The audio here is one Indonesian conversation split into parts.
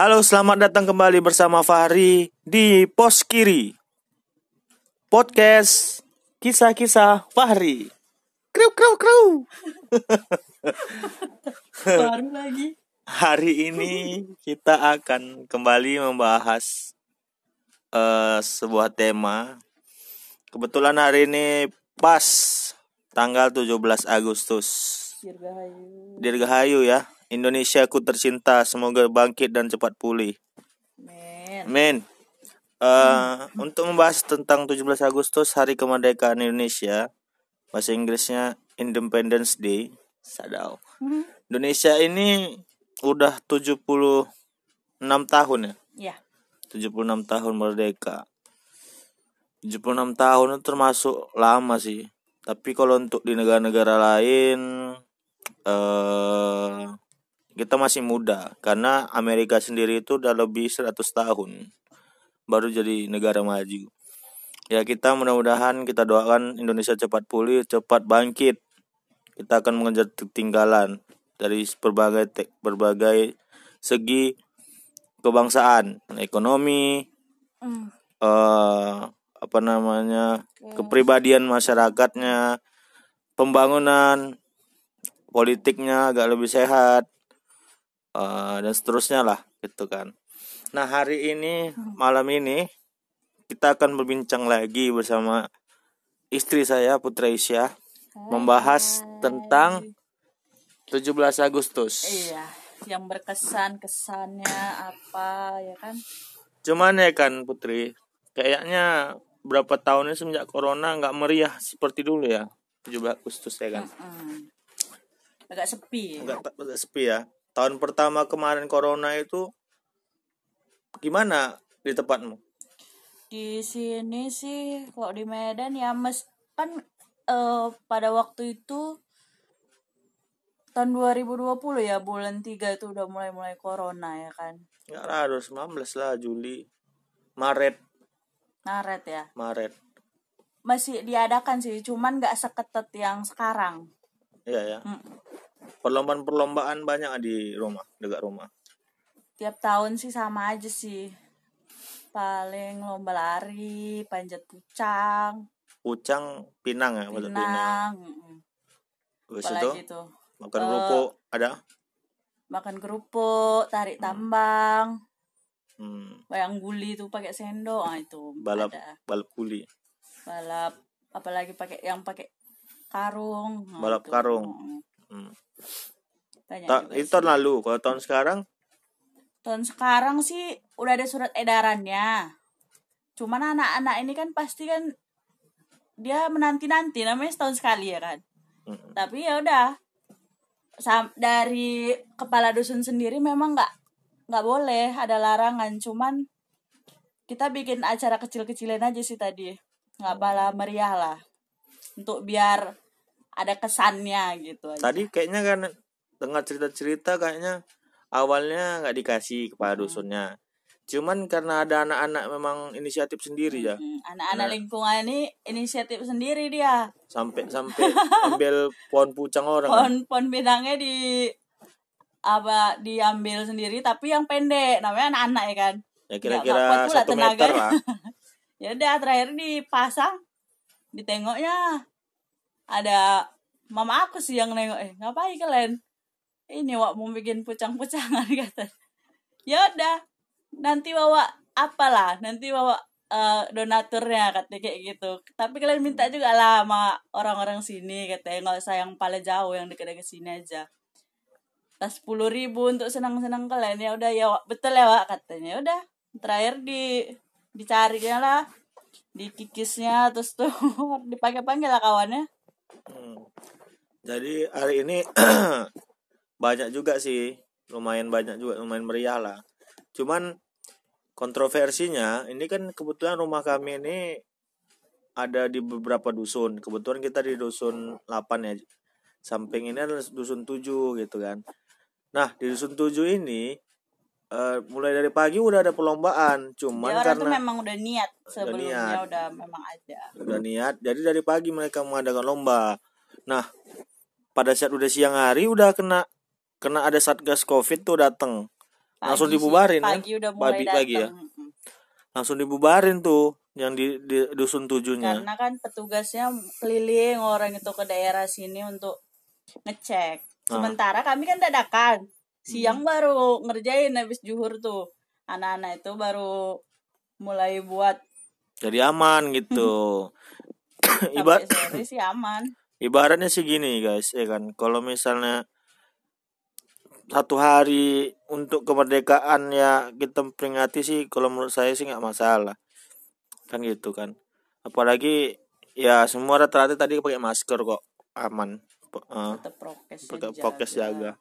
Halo, selamat datang kembali bersama Fahri di Pos Kiri. Podcast kisah-kisah Fahri. Kru kru kru. baru lagi Hari ini kita akan kembali membahas eh, sebuah tema. Kebetulan hari ini pas tanggal 17 Agustus. Dirgahayu Dirgahayu ya. Indonesia ku tercinta, semoga bangkit dan cepat pulih. Amin. Eh, untuk membahas tentang 17 Agustus Hari Kemerdekaan Indonesia, bahasa Inggrisnya Independence Day, sadau. Indonesia ini udah 76 tahun ya. ya 76 tahun merdeka. 76 tahun itu termasuk lama sih. Tapi kalau untuk di negara-negara lain eh kita masih muda karena Amerika sendiri itu udah lebih 100 tahun baru jadi negara maju. Ya kita mudah-mudahan kita doakan Indonesia cepat pulih, cepat bangkit. Kita akan mengejar ketinggalan dari berbagai berbagai segi kebangsaan, ekonomi, Hmm. eh apa namanya kepribadian masyarakatnya pembangunan politiknya agak lebih sehat eh, dan seterusnya lah gitu kan nah hari ini malam ini kita akan berbincang lagi bersama istri saya Putra Isya membahas tentang 17 Agustus iya yang berkesan kesannya apa ya kan Cuman ya kan Putri, kayaknya berapa tahun ini semenjak corona nggak meriah seperti dulu ya. 17 Agustus ya kan. Hmm. agak sepi Nggak agak sepi ya. Tahun pertama kemarin corona itu gimana di tempatmu? di sini sih kalau di Medan ya mes kan eh, pada waktu itu tahun 2020 ya bulan 3 itu udah mulai-mulai corona ya kan Nggak lah, 2019 lah Juli. Maret, Maret ya Maret. masih diadakan sih cuman nggak seketat yang sekarang Iya ya. Mm. Perlombaan-perlombaan banyak di rumah, dekat rumah. tiap tahun sih sama aja sih paling lomba lari panjat pucang Pucang, Pinang ya, Pinang. Pinang. apalagi itu tuh makan Eh, kerupuk ada. makan kerupuk tarik tambang Hmm, wayang guli tuh pakai sendok ah itu balap ada balap kuli. balap apalagi pakai yang pakai karung Nah, Balap itu. karung. Mm-mm. Hmm. Ta- itu sih. tahun lalu kalau tahun sekarang tahun sekarang sih udah ada surat edarannya cuman anak-anak ini kan pasti kan dia menanti-nanti namanya setahun sekali ya kan Mm. tapi ya udah dari kepala dusun sendiri memang nggak nggak boleh ada larangan cuman kita bikin acara kecil-kecilan aja sih tadi nggak bala meriah lah untuk biar ada kesannya gitu aja. tadi kayaknya kan dengar cerita-cerita kayaknya awalnya nggak dikasih kepada Hmm. dusunnya. Cuman karena ada anak-anak memang inisiatif sendiri ya. Hmm, anak-anak lingkungan ini inisiatif sendiri dia. Sampai sampai ambil pohon pucang orang. Kan? pohon pohon pinangnya di apa diambil sendiri tapi yang pendek. Namanya anak-anak ya kan? Ya kira-kira satu meter lah. Ya udah terakhir dipasang ditengoknya ada mama aku sih yang nengok eh ngapain kalian? Ini wak mau bikin pucang-pucangan kata ya udah nanti bawa apalah nanti bawa eh, donaturnya katanya kayak gitu. Tapi kalian minta juga lah sama orang-orang sini katanya nggak usah yang paling jauh yang dekat-dekat sini aja. Tas sepuluh ribu untuk senang-senang kalian. Ya udah ya Wak. betul ya Wak katanya. Ya udah terakhir di dicarinya lah dikikisnya terus tuh dipakai-panggil lah kawannya Hmm. jadi hari ini banyak juga sih lumayan banyak juga lumayan meriah lah. Cuman kontroversinya ini kan kebetulan rumah kami ini ada di beberapa dusun. Kebetulan kita di dusun 8 ya. Samping ini adalah dusun 7 gitu kan. Nah di dusun 7 ini eh, mulai dari pagi udah ada perlombaan cuman ya orang tuh karena memang udah niat sebelumnya niat. udah memang ada. Udah niat jadi dari pagi mereka mengadakan lomba. Nah pada saat udah siang hari udah kena kena ada satgas covid tuh datang langsung Pagi dibubarin kan? pagi udah mulai pagi datang pagi ya? langsung dibubarin tuh yang di, di dusun tujuhnya. Karena kan petugasnya keliling orang itu ke daerah sini untuk ngecek. Ah. sementara kami kan dadakan Hmm. siang baru ngerjain habis juhur tuh. Anak-anak itu baru mulai buat jadi aman gitu. Iba- sampai sore sih aman. ibaratnya sih gini guys ya kan? Kalau misalnya satu hari untuk kemerdekaan ya kita peringati sih kalau menurut saya sih nggak masalah. Kan gitu kan? Apalagi ya semua rata-rata tadi pakai masker kok. Aman. P- eh, tetap prokes pakai prokes jaga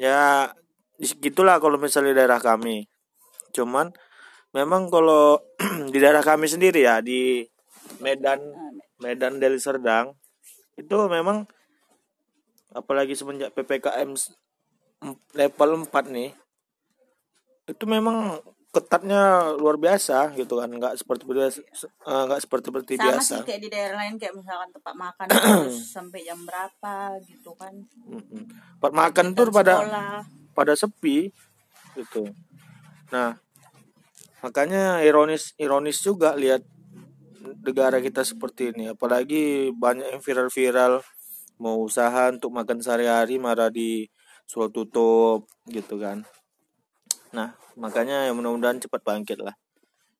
ya gitulah kalau misalnya di daerah kami. Cuman memang kalau di daerah kami sendiri ya di Medan Medan Deli Serdang itu memang apalagi semenjak ppkm level 4 nih itu memang ketatnya luar biasa gitu kan nggak seperti biasa eh, nggak seperti seperti sama biasa. sih kayak di daerah lain kayak misalkan tempat makan harus sampai jam berapa gitu kan. Tempat makan tuh pada pada sepi gitu. Nah makanya ironis ironis juga lihat negara kita seperti ini. Apalagi banyak yang viral-viral mau usaha untuk makan sehari-hari malah di suruh tutup gitu kan. Nah makanya ya mudah-mudahan cepat bangkit lah.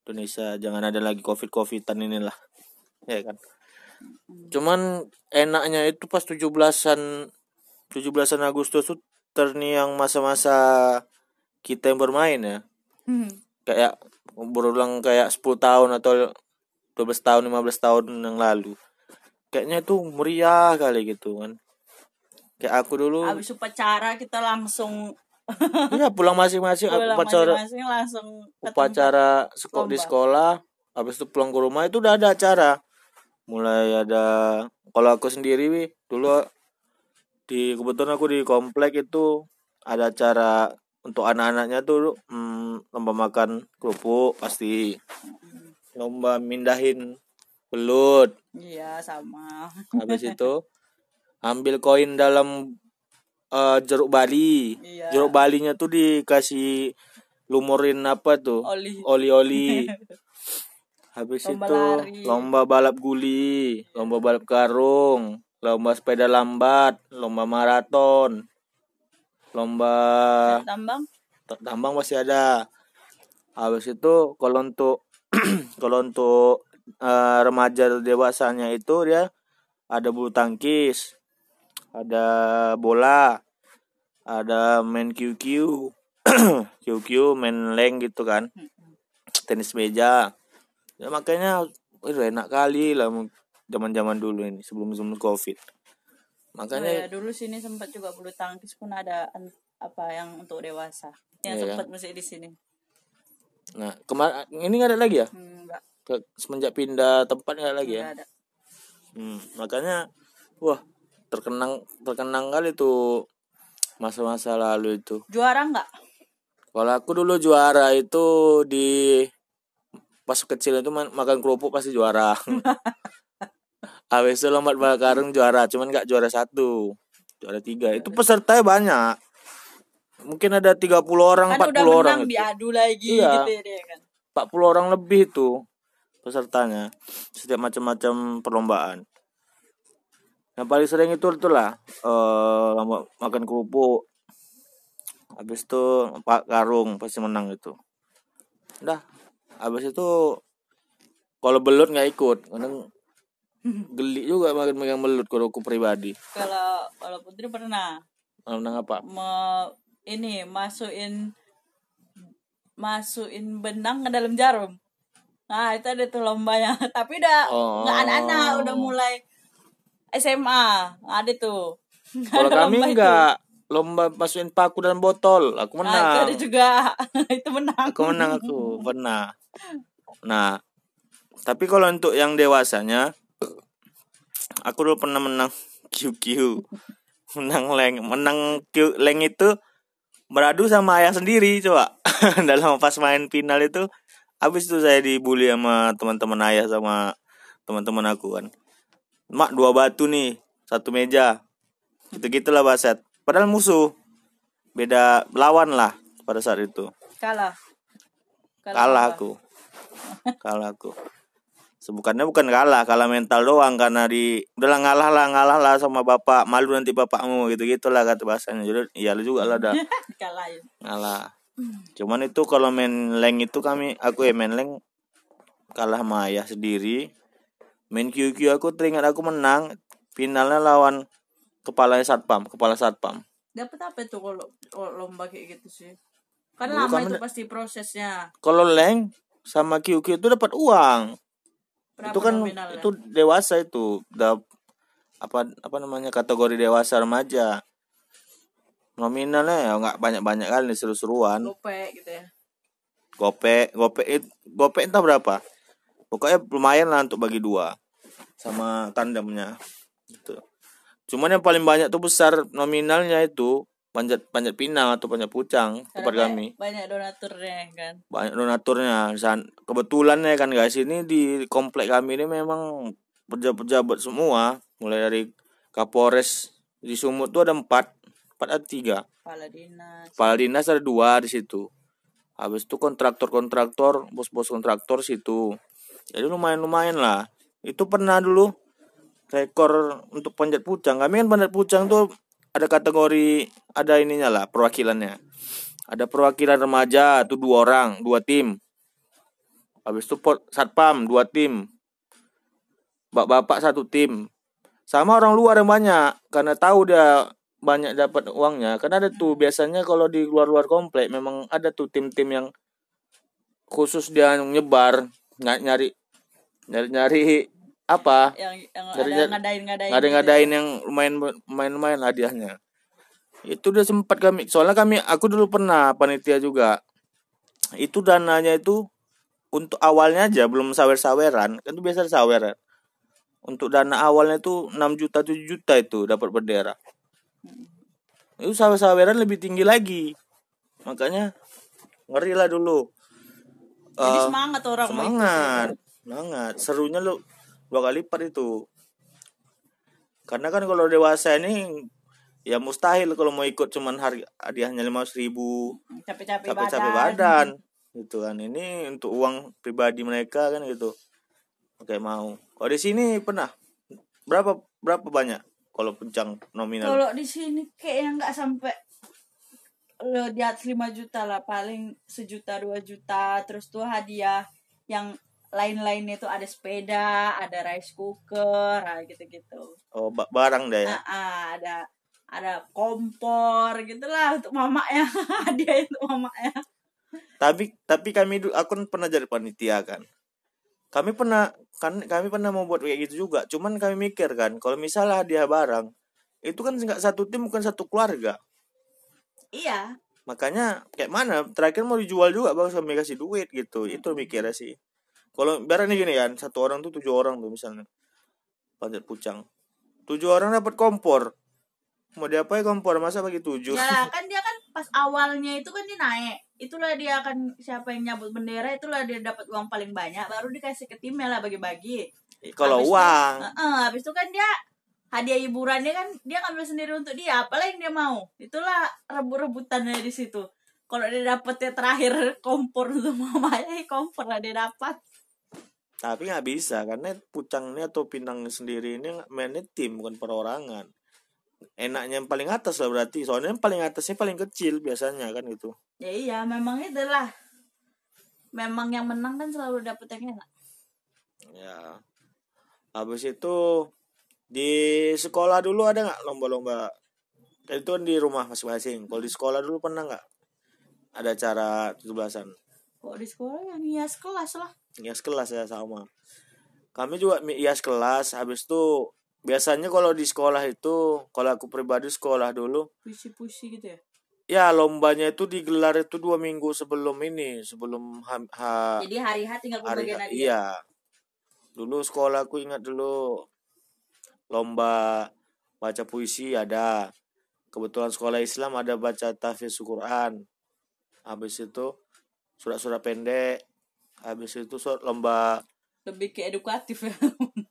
Indonesia jangan ada lagi covid covidan inilah. Ya kan? Cuman enaknya itu pas 17-an 17-an Agustus tuh terni yang masa-masa kita yang bermain ya. Hmm. kayak berulang kayak 10 tahun atau 12 tahun 15 tahun yang lalu. Kayaknya itu meriah kali gitu kan. Kayak aku dulu habis upacara kita langsung ya pulang masing-masing pulang upacara masing-masing langsung ke tempat. upacara seko- di sekolah habis itu pulang ke rumah itu udah ada acara. Mulai ada kalau aku sendiri Wi, dulu di kebetulan aku di komplek itu ada acara untuk anak-anaknya tuh hmm, lomba makan kerupuk pasti lomba mindahin belut. Iya sama. Habis itu ambil koin dalam eh, jeruk bali. Iya. jeruk balinya tuh dikasih lumurin apa tuh? Oli. Oli-oli. Habis Lomba itu lari. lomba balap guli lomba balap karung lomba sepeda lambat lomba maraton lomba tambang? tambang masih ada. Habis itu kalau untuk kalau untuk eh, remaja dewasanya itu dia ada bulu tangkis ada bola ada main QQ QQ main leng gitu kan. Tenis meja. Ya makanya udah enak kali lah zaman zaman dulu ini sebelum sebelum covid Oh makanya ya, dulu sini sempat juga bulu tangkis pun ada apa yang untuk dewasa. Yang Iya, sempat musik di sini. Nah kemarin ini nggak ada lagi ya? Hmm, enggak Ke- semenjak pindah tempat nggak ada lagi ya? Enggak ada. Hmm, makanya wah terkenang terkenang kali tuh masa-masa lalu itu. juara enggak Kalau aku dulu juara itu di pas kecil itu makan kerupuk pasti juara. Itu lompat bola karung juara, cuman nggak juara satu, juara tiga. Itu pesertanya banyak. Mungkin ada 30 orang, kan 40 udah orang. diadu lagi Iya. gitu ya dia kan 40 orang lebih itu pesertanya setiap macam-macam perlombaan yang paling sering itu itulah eh lomba makan kerupuk. Habis itu pak karung pasti menang itu dah habis itu kalau belut nggak ikut kadang geli juga makan megang belut kalau aku pribadi. Kalau kalau putri pernah? Kalau menang apa? Me, ini masukin masukin benang ke dalam jarum. Nah itu ada tuh lombanya. Tapi udah Oh. nggak anak-anak udah mulai SMA ada tuh. Kalau kami lomba itu. nggak lomba masukin paku dalam botol. Aku nah, itu menang. ada juga. Itu menang. Aku menang aku pernah. Nah tapi kalau untuk yang dewasanya aku dulu pernah menang QQ menang leng menang Q, leng itu beradu sama ayah sendiri coba. Dalam pas main final itu habis itu saya dibully sama teman-teman ayah sama teman-teman aku kan mak dua batu nih satu meja. Gitu gitulah baset padahal musuh. Beda lawan lah pada saat itu. Kalah. Kalah apa? aku. Kalah aku. Sebukannya bukan kalah kalah mental doang. Karena di udahlah ngalah lah ngalah lah sama bapak. Malu nanti bapakmu gitu gitulah kata bahasanya jadi iya lu juga lah dah kalah ya ngalah. Cuman itu kalau main leng itu kami aku ya main leng kalah sama ayah sendiri main QQ aku teringat aku menang finalnya lawan kepala satpam kepala satpam. Dapat apa tuh kalau lomba kayak gitu sih? Kan Dulu lama itu pasti prosesnya. Kalau leng sama QQ itu dapat uang. Berapa itu kan nominalnya? itu dewasa itu. Udah apa apa namanya kategori dewasa remaja. Nominalnya ya nggak banyak banyak kali seru-seruan. Gope gitu ya? Gope gope it- gope entah berapa. Pokoknya lumayan lah untuk bagi dua sama tandemnya gitu. Cuman yang paling banyak tuh besar nominalnya itu panjat panjat pinang atau panjat pucang tempat kami. banyak, donaturnya kan. Banyak donaturnya. Kebetulan ya kan guys ini di komplek kami ini memang pejabat-pejabat semua mulai dari Kapolres di Sumut tuh ada empat empat ada tiga. Kepala dinas. Kepala dinas ada dua di situ. Habis itu kontraktor-kontraktor bos-bos kontraktor situ. Jadi lumayan lumayan lah itu pernah dulu rekor untuk panjat pucang kami kan panjat pucang tuh ada kategori ada ininya lah perwakilannya. Ada perwakilan remaja tuh dua orang dua tim. Habis itu satpam dua tim. Bapak-bapak satu tim. Sama orang luar yang banyak karena tahu dia banyak dapat uangnya. Karena ada tuh biasanya kalau di luar-luar komplek memang ada tuh tim-tim yang khusus dia nyebar ny- nyari nyari nyari apa? Yang yang Dari- ada ngadain ngadain ada ngadain yang lumayan lumayan lumayan hadiahnya. Itu udah sempat kami soalnya kami aku dulu pernah panitia juga. Itu dananya itu untuk awalnya aja belum sawer saweran kan itu biasa ada sawer ya. untuk dana awalnya itu 6 juta 7 juta itu dapat bendera. Itu sawer saweran lebih tinggi lagi. Makanya ngeri lah dulu. Jadi Eh, semangat orang semangat semangat. Serunya lu dua kali lipat itu. Karena kan kalau dewasa ini ya mustahil kalau mau ikut cuman harga hadiahnya lima ribu. Capek-capek capek-capek badan. gitu kan. Ini untuk uang pribadi mereka kan gitu. Oke mau. Kalau di sini pernah? Berapa berapa banyak kalau pencang nominal? Kalau di sini kayaknya nggak sampai eh, di atas 5 juta lah. Paling sejuta dua juta. Terus tuh hadiah yang lain-lainnya itu ada sepeda ada rice cooker ah, gitu-gitu. Oh ba- barang deh ya? Ah, ah, ada ada kompor gitulah untuk mamaknya hadiah untuk mamaknya. Tapi tapi kami dulu aku kan pernah jadi panitia kan. Kami pernah kan kami pernah mau buat kayak gitu juga. Cuman kami mikir kan kalau misalnya hadiah barang itu kan nggak satu tim bukan satu keluarga. Iya. Makanya kayak mana terakhir mau dijual juga bang kami kasih duit gitu. Itu mikirnya sih kalau ini gini kan satu orang tuh tujuh orang tuh misalnya. Panjat pucang. Tujuh orang dapat kompor. Mau diapain kompor? Masa bagi tujuh? Ya kan dia kan pas awalnya itu kan dia naik. Itulah dia akan siapa yang nyabut bendera itulah dia dapat uang paling banyak. Baru dikasih ke timnya lah bagi-bagi. Kalau Habis itu- uang. Heeh, habis itu kan dia hadiah hiburannya kan dia ngambil sendiri untuk dia. Apalah yang dia mau. Itulah rebut-rebutannya di situ. Kalau dia dapetnya terakhir kompor untuk mamanya ya kompor lah dia dapat Tapi nggak bisa karena pucangnya atau pinang sendiri ini mainnya tim bukan perorangan. Enaknya yang paling atas lah berarti. Soalnya yang paling atasnya paling kecil biasanya kan gitu. ya iya memang itulah memang yang menang kan selalu dapet yang enak Ya. Habis itu di sekolah dulu ada nggak lomba-lomba? Itu kan di rumah masing-masing. Kalau di sekolah dulu pernah nggak ada acara 17-an? kok di sekolah yang hias kelas lah Hias kelas ya sama. Kami juga mi- hias kelas. Habis itu biasanya kalau di sekolah itu, kalau aku pribadi sekolah dulu, puisi-puisi gitu ya ya lombanya itu digelar itu dua minggu sebelum ini, sebelum ha, ha- jadi hari H tinggal hari pembagian hadiah iya. Dulu sekolah aku ingat dulu lomba baca puisi ada. Kebetulan sekolah Islam ada baca tahfiz Quran. Habis itu surat-surat pendek. Habis itu surat lomba lebih ke edukatif. Ya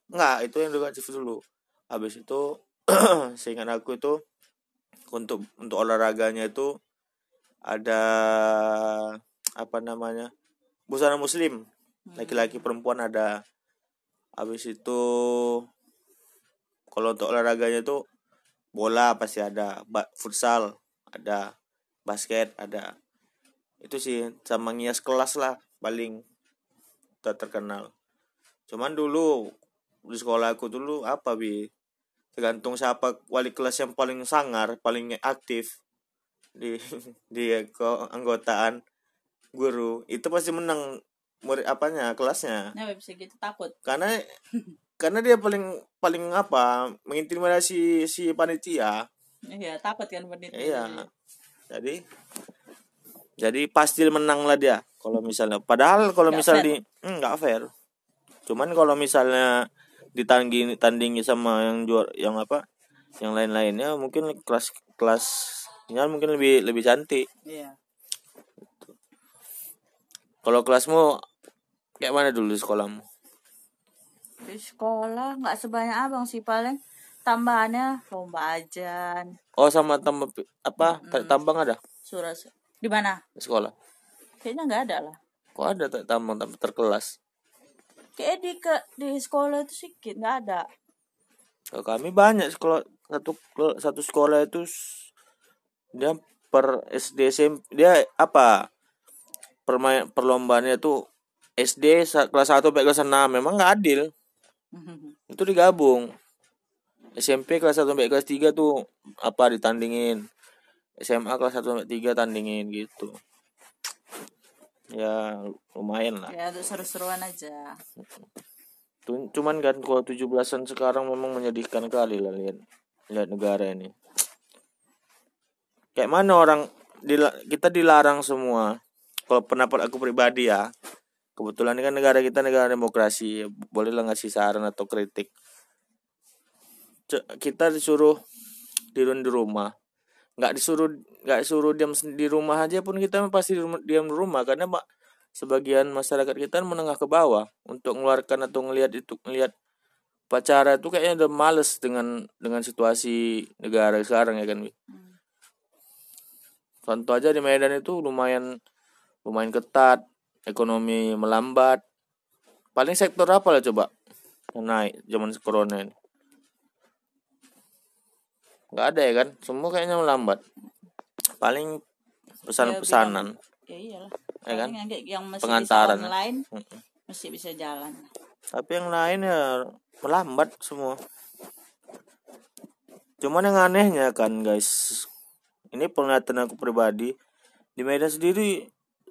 Enggak, itu yang edukatif dulu. Habis itu seingat aku itu untuk untuk olahraganya itu ada apa namanya busana muslim. Hmm. laki-laki perempuan ada. Habis itu kalau untuk olahraganya itu bola pasti ada. Futsal ada. Basket ada. Itu sih sama ngias kelas lah paling ter- terkenal. Cuman dulu di sekolah aku dulu apa bi? Tergantung siapa wali kelas yang paling sangar paling aktif di di keanggotaan guru itu pasti menang murid apanya kelasnya. Nah, bisa gitu? Takut. karena karena dia paling paling apa mengintimidasi si panitia. Iya, takut kan pendidik. iya. Jadi jadi pasti menang lah dia kalau misalnya padahal kalau misalnya di hmm, nggak fair. Cuman kalau misalnya ditandingi tandingi sama yang juara yang apa yang lain-lainnya mungkin kelas kelasnya mungkin lebih lebih cantik. Iya. kalau kelasmu kayak mana dulu di sekolahmu? Di sekolah nggak sebanyak abang sih paling tambahannya lomba ajan, oh sama tambah apa tarik tambang ada? Surat di mana? di sekolah Kayaknya nggak ada lah. kok ada tambang tapi terkelas? Kayak di ke di sekolah itu sedikit nggak ada. Kalau kami banyak sekolah satu satu sekolah itu dia per SD SMP dia apa? Permain perlombaannya tuh SD kelas 1 sampai kelas 6 memang nggak adil. Itu digabung. SMP kelas 1 sampai kelas 3 tuh apa ditandingin? SMA kelas 1 sampai 3 tandingin gitu ya lumayan lah ya untuk seru-seruan aja. Cuman kan kalau 17-an sekarang memang menyedihkan kali lah lihat lihat negara ini. Kayak mana orang dila- kita dilarang semua. Kalau pendapat aku pribadi ya. Kebetulan ini kan negara kita negara demokrasi, bolehlah ngasih saran atau kritik. Kita disuruh tidur di rumah. Nggak disuruh nggak disuruh diam di rumah aja pun kita pasti di rumah- diam di rumah. Karena mak sebagian masyarakat kita menengah ke bawah. Untuk mengeluarkan atau ngelihat itu ngelihat pacara itu kayaknya udah males dengan dengan situasi negara sekarang ya kan? Hmm. contoh aja di Medan itu lumayan lumayan ketat ekonomi melambat. Paling sektor apa lah coba? Naik zaman corona ini nggak ada ya kan semua kayaknya melambat paling pesan-pesanan Ya iyalah. Ya kan? Yang, yang masih Pengantaran. bisa online masih bisa jalan. tapi yang lain ya melambat semua cuman yang anehnya kan guys ini penglihatan aku pribadi di Medan sendiri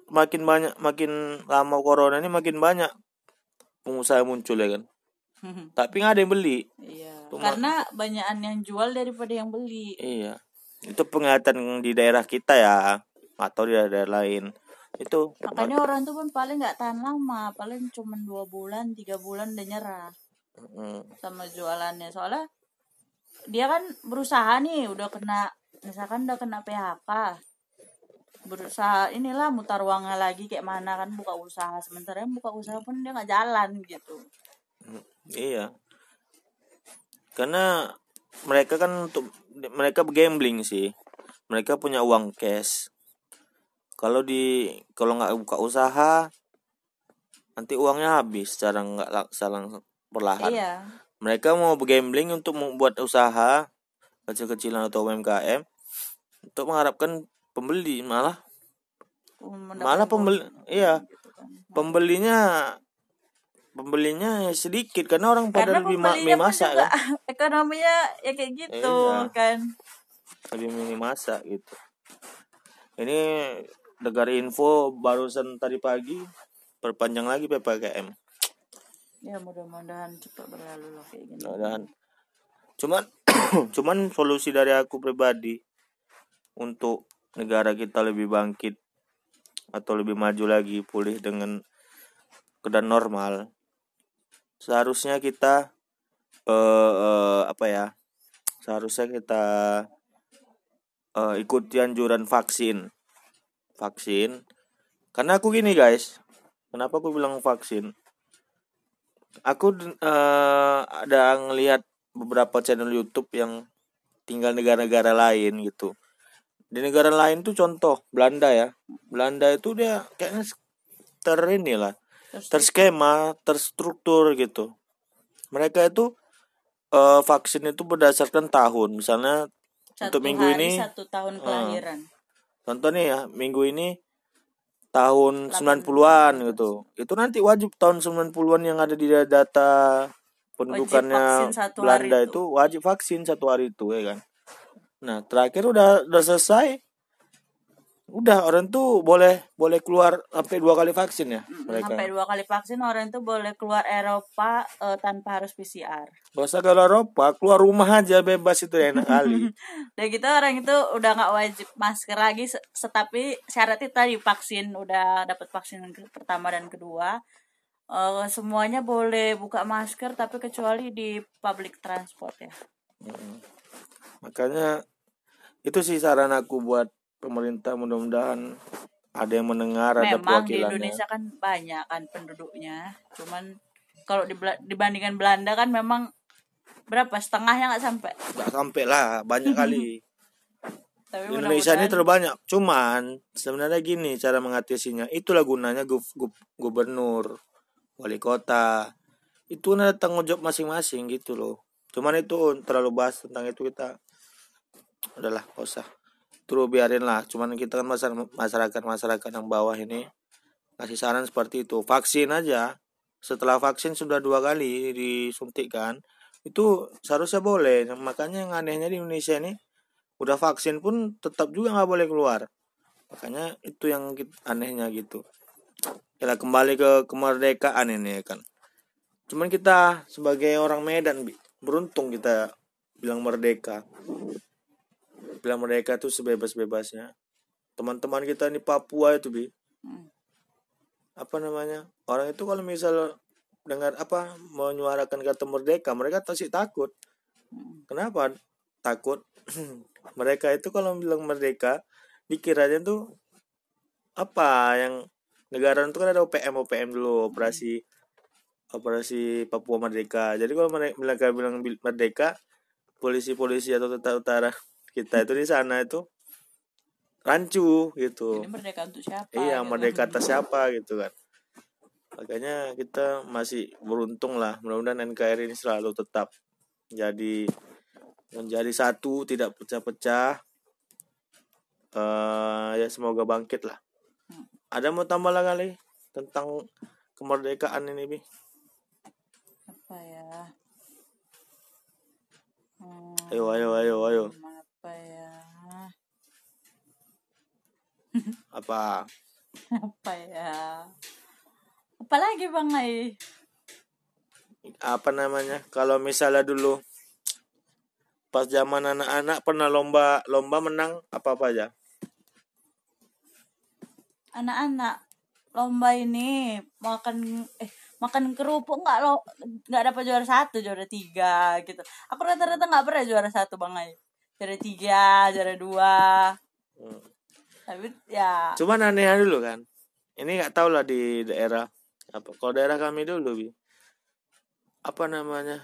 makin banyak makin lama corona ini makin banyak pengusaha muncul ya kan tapi nggak ada yang beli Iya. Cuma- Karena banyakan yang jual daripada yang beli. iya. Itu penglihatan di daerah kita ya. Atau di daerah lain. Itu Makanya orang tuh pun paling nggak tahan lama, paling cuma dua bulan, tiga bulan udah nyerah mm, sama jualannya. Soalnya dia kan berusaha nih, udah kena, misalkan udah kena PHK, berusaha inilah mutar uangnya lagi kayak mana kan buka usaha. Sementara yang buka usaha pun dia nggak jalan gitu. Iya. Karena mereka kan untuk mereka gambling sih. Mereka punya uang cash. Kalau di kalau nggak buka usaha nanti uangnya habis secara nggak secara perlahan. iya Mereka mau gambling untuk membuat usaha kecil-kecilan atau UMKM untuk mengharapkan pembeli malah malah pembeli iya gitu kan. pembelinya pembelinya sedikit karena orang pada karena lebih ma- pembelinya mie masak kan? ekonominya ya kayak gitu Iya. kan. Lebih mie masak gitu. Ini dengar info barusan tadi pagi perpanjang lagi ppkm ya mudah-mudahan cepat berlalu lah kayak gini. Dan cuman cuman solusi dari aku pribadi untuk negara kita lebih bangkit atau lebih maju lagi pulih dengan keadaan normal seharusnya kita eh, eh, apa ya seharusnya kita eh, ikuti anjuran vaksin. Vaksin. Karena aku gini guys. Kenapa aku bilang vaksin? Aku eh, ada ngelihat beberapa channel YouTube yang tinggal negara-negara lain gitu. Di negara lain tuh contoh Belanda ya. Belanda itu dia kayaknya ter lah terskema terstruktur gitu mereka itu eh, vaksin itu berdasarkan tahun misalnya satu untuk minggu hari, ini satu tahun kelahiran. contoh nih ya minggu ini tahun 18. 90-an gitu itu nanti wajib tahun 90-an yang ada di data pendudukannya Belanda itu. itu wajib vaksin satu hari itu ya kan nah terakhir udah udah selesai udah orang tuh boleh boleh keluar sampai dua kali vaksin ya mereka Sampai dua kali vaksin orang itu boleh keluar Eropa eh, tanpa harus PCR. Gak usah ke Eropa, keluar rumah aja bebas itu enak kali. Dan gitu orang itu udah nggak wajib masker lagi, tetapi syaratnya tadi vaksin udah dapat vaksin pertama dan kedua. Eh, semuanya boleh buka masker tapi kecuali di public transport ya. Mm. Makanya itu sih saran aku buat pemerintah mudah-mudahan ada yang mendengar ada Memang di perwakilannya. Indonesia kan banyak kan penduduknya, cuman kalau di dibandingkan Belanda kan memang berapa setengahnya nggak sampai. Nggak sampai lah, banyak kali. Tapi Di Indonesia ini terbanyak. Cuman sebenarnya gini cara mengatasinya. Itulah gunanya gu- gu- gubernur, wali kota. Itu ada tanggung jawab masing-masing gitu loh. Cuman itu terlalu bahas tentang itu kita udahlah gak usah. Terus biarin lah. Cuman kita kan masyarakat masyarakat yang bawah ini kasih saran seperti itu. Vaksin aja. Setelah vaksin sudah dua kali disuntikkan itu seharusnya boleh. Makanya yang anehnya di Indonesia ini udah vaksin pun tetap juga nggak boleh keluar makanya itu yang anehnya gitu kita kembali ke kemerdekaan ini ya kan cuman kita sebagai orang Medan beruntung kita bilang merdeka bilang merdeka tuh sebebas-bebasnya teman-teman kita di Papua itu bi Hmm. apa namanya orang itu kalau misal dengar apa menyuarakan kata merdeka mereka pasti takut Hmm. Kenapa takut? Mereka itu kalau bilang merdeka dikiranya tuh apa yang negara itu kan ada OPM OPM dulu operasi operasi Papua Merdeka. Jadi kalau mere- mereka bilang bil- merdeka, polisi-polisi atau tentara utara kita itu di sana itu rancu gitu. Ini merdeka untuk siapa? Iya, gitu. merdeka atas siapa gitu kan. Makanya kita masih beruntung lah. Mudah-mudahan NKRI ini selalu tetap jadi menjadi satu, tidak pecah-pecah. eh ya semoga bangkit lah. Hmm. Ada mau tambah lagi kali tentang kemerdekaan ini, Bi? Apa ya? Hmm, Ayo, ayo, ayo, ayo. Apa ya? Apa? Apa ya? Apa lagi Bang Ai? Apa namanya? Kalau misalnya dulu pas zaman anak-anak pernah lomba lomba menang apa-apa aja. Anak-anak lomba ini makan eh makan kerupuk nggak lo nggak dapat juara satu juara tiga gitu aku rata-rata nggak pernah juara satu bang Ai juara tiga juara dua Hmm. Tapi ya Cuman aneh dulu kan. Ini nggak tahu lah di daerah apa. Kalau daerah kami dulu bi, apa namanya?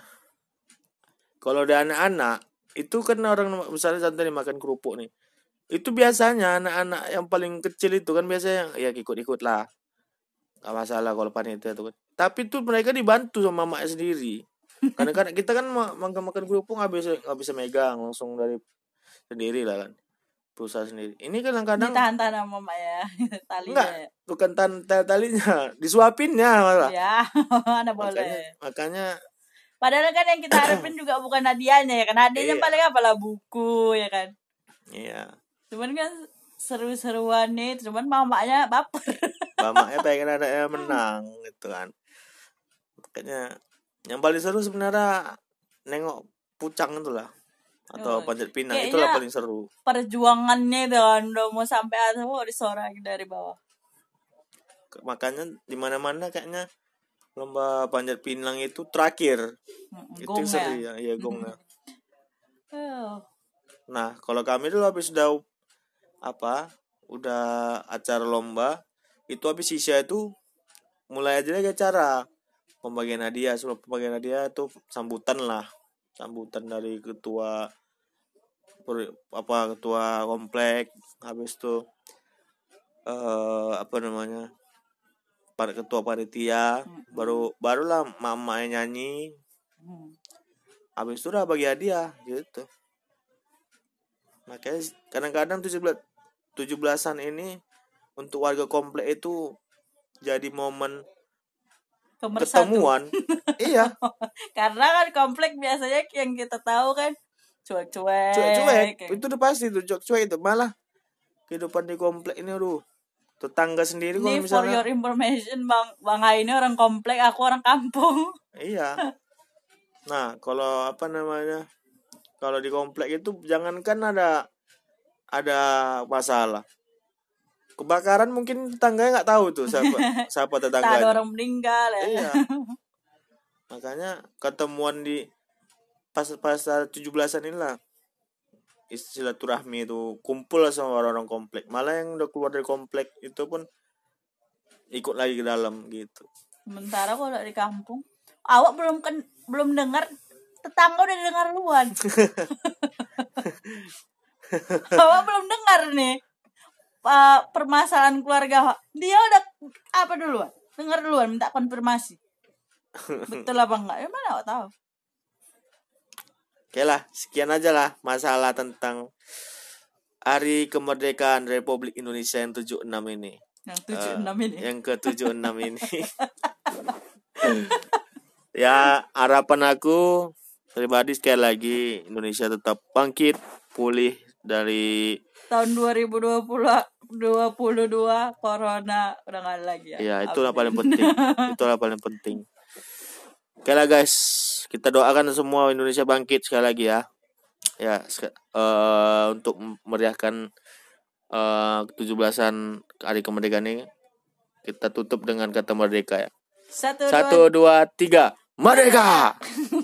Kalau ada anak-anak itu kan orang misalnya contoh nih makan kerupuk nih. Itu biasanya anak-anak yang paling kecil itu kan biasanya ya ikut-ikut lah. Gak masalah kalau panitia itu kan. Tapi tuh mereka dibantu sama mamanya sendiri. Karena kita kan ma- makan makan kerupuk nggak bisa nggak bisa megang langsung dari sendiri lah kan. Berusaha sendiri. Ini kadang-kadang ditahan-tahan sama mama ya talinya Enggak. ya. bukan tan talinya disuapinnya malah ya mana makanya, boleh makanya padahal kan yang kita harapin juga bukan hadiahnya ya kan hadiahnya Iya. paling apalah buku ya kan iya cuman kan seru-seruan nih cuman mamanya baper mamanya pengen anaknya menang gitu kan makanya yang paling seru sebenarnya nengok pucang itu lah Oh, atau panjat pinang kayaknya- itulah paling seru. perjuangannya itu kan udah mau sampai atas mau disorakin dari bawah. Makanya di mana mana kayaknya lomba panjat pinang itu terakhir. Mm, itu seru ya? ya iya gongnya Oh, Nah, kalau kami dulu habis udah apa? Udah acara lomba, itu habis sisa itu mulai aja lagi acara. Pembagian hadiah. Sebelum pembagian hadiah itu sambutan lah. Sambutan dari ketua per- apa ketua komplek habis itu eh apa namanya para ketua panitia Mm-mm. baru barulah mama nyanyi Hmm. habis itu udah bagi hadiah gitu makanya kadang-kadang 17 17-an ini untuk warga komplek itu jadi momen Pemersatu. ketemuan iya Karena kan komplek biasanya yang kita tahu kan cuek-cuek. cuek-cuek. kayak itu udah pasti tuh cuek-cuek itu. Malah kehidupan di komplek ini aduh. Tetangga sendiri kalau Ini for misalnya. your information Bang. Bang Hai ini orang komplek, aku orang kampung. iya. Nah kalau apa namanya kalau di komplek itu jangankan ada ada masalah. Kebakaran mungkin tetangganya nggak tahu tuh siapa siapa Tak ada orang meninggal ya. iya. Makanya ketemuan di pas pas 17-an inilah. Silaturahmi itu kumpul lah sama orang-orang komplek. Malah yang udah keluar dari komplek itu pun ikut lagi ke dalam gitu. Sementara kalau di kampung, awak belum kan belum dengar tetangga udah dengar duluan. awak belum dengar nih pa- permasalahan keluarga awak. dia udah apa duluan? Dengar duluan minta konfirmasi. Betul apa enggak? Ya mana awak tahu Oke lah, sekian aja lah masalah tentang Hari Kemerdekaan Republik Indonesia yang 76 ini. yang tujuh enam Eh, ini Yang ke-76 ini. ya, harapan aku pribadi sekali lagi Indonesia tetap bangkit, pulih dari tahun 2020 22 corona udah nggak ada lagi ya ya itulah paling penting. itulah paling penting. Oke lah guys, kita doakan semua Indonesia bangkit sekali lagi ya. Ya, eh, untuk meriahkan eh 17-an hari kemerdekaan ini kita tutup dengan kata merdeka ya. satu, dua, Satu, dua, tiga, merdeka!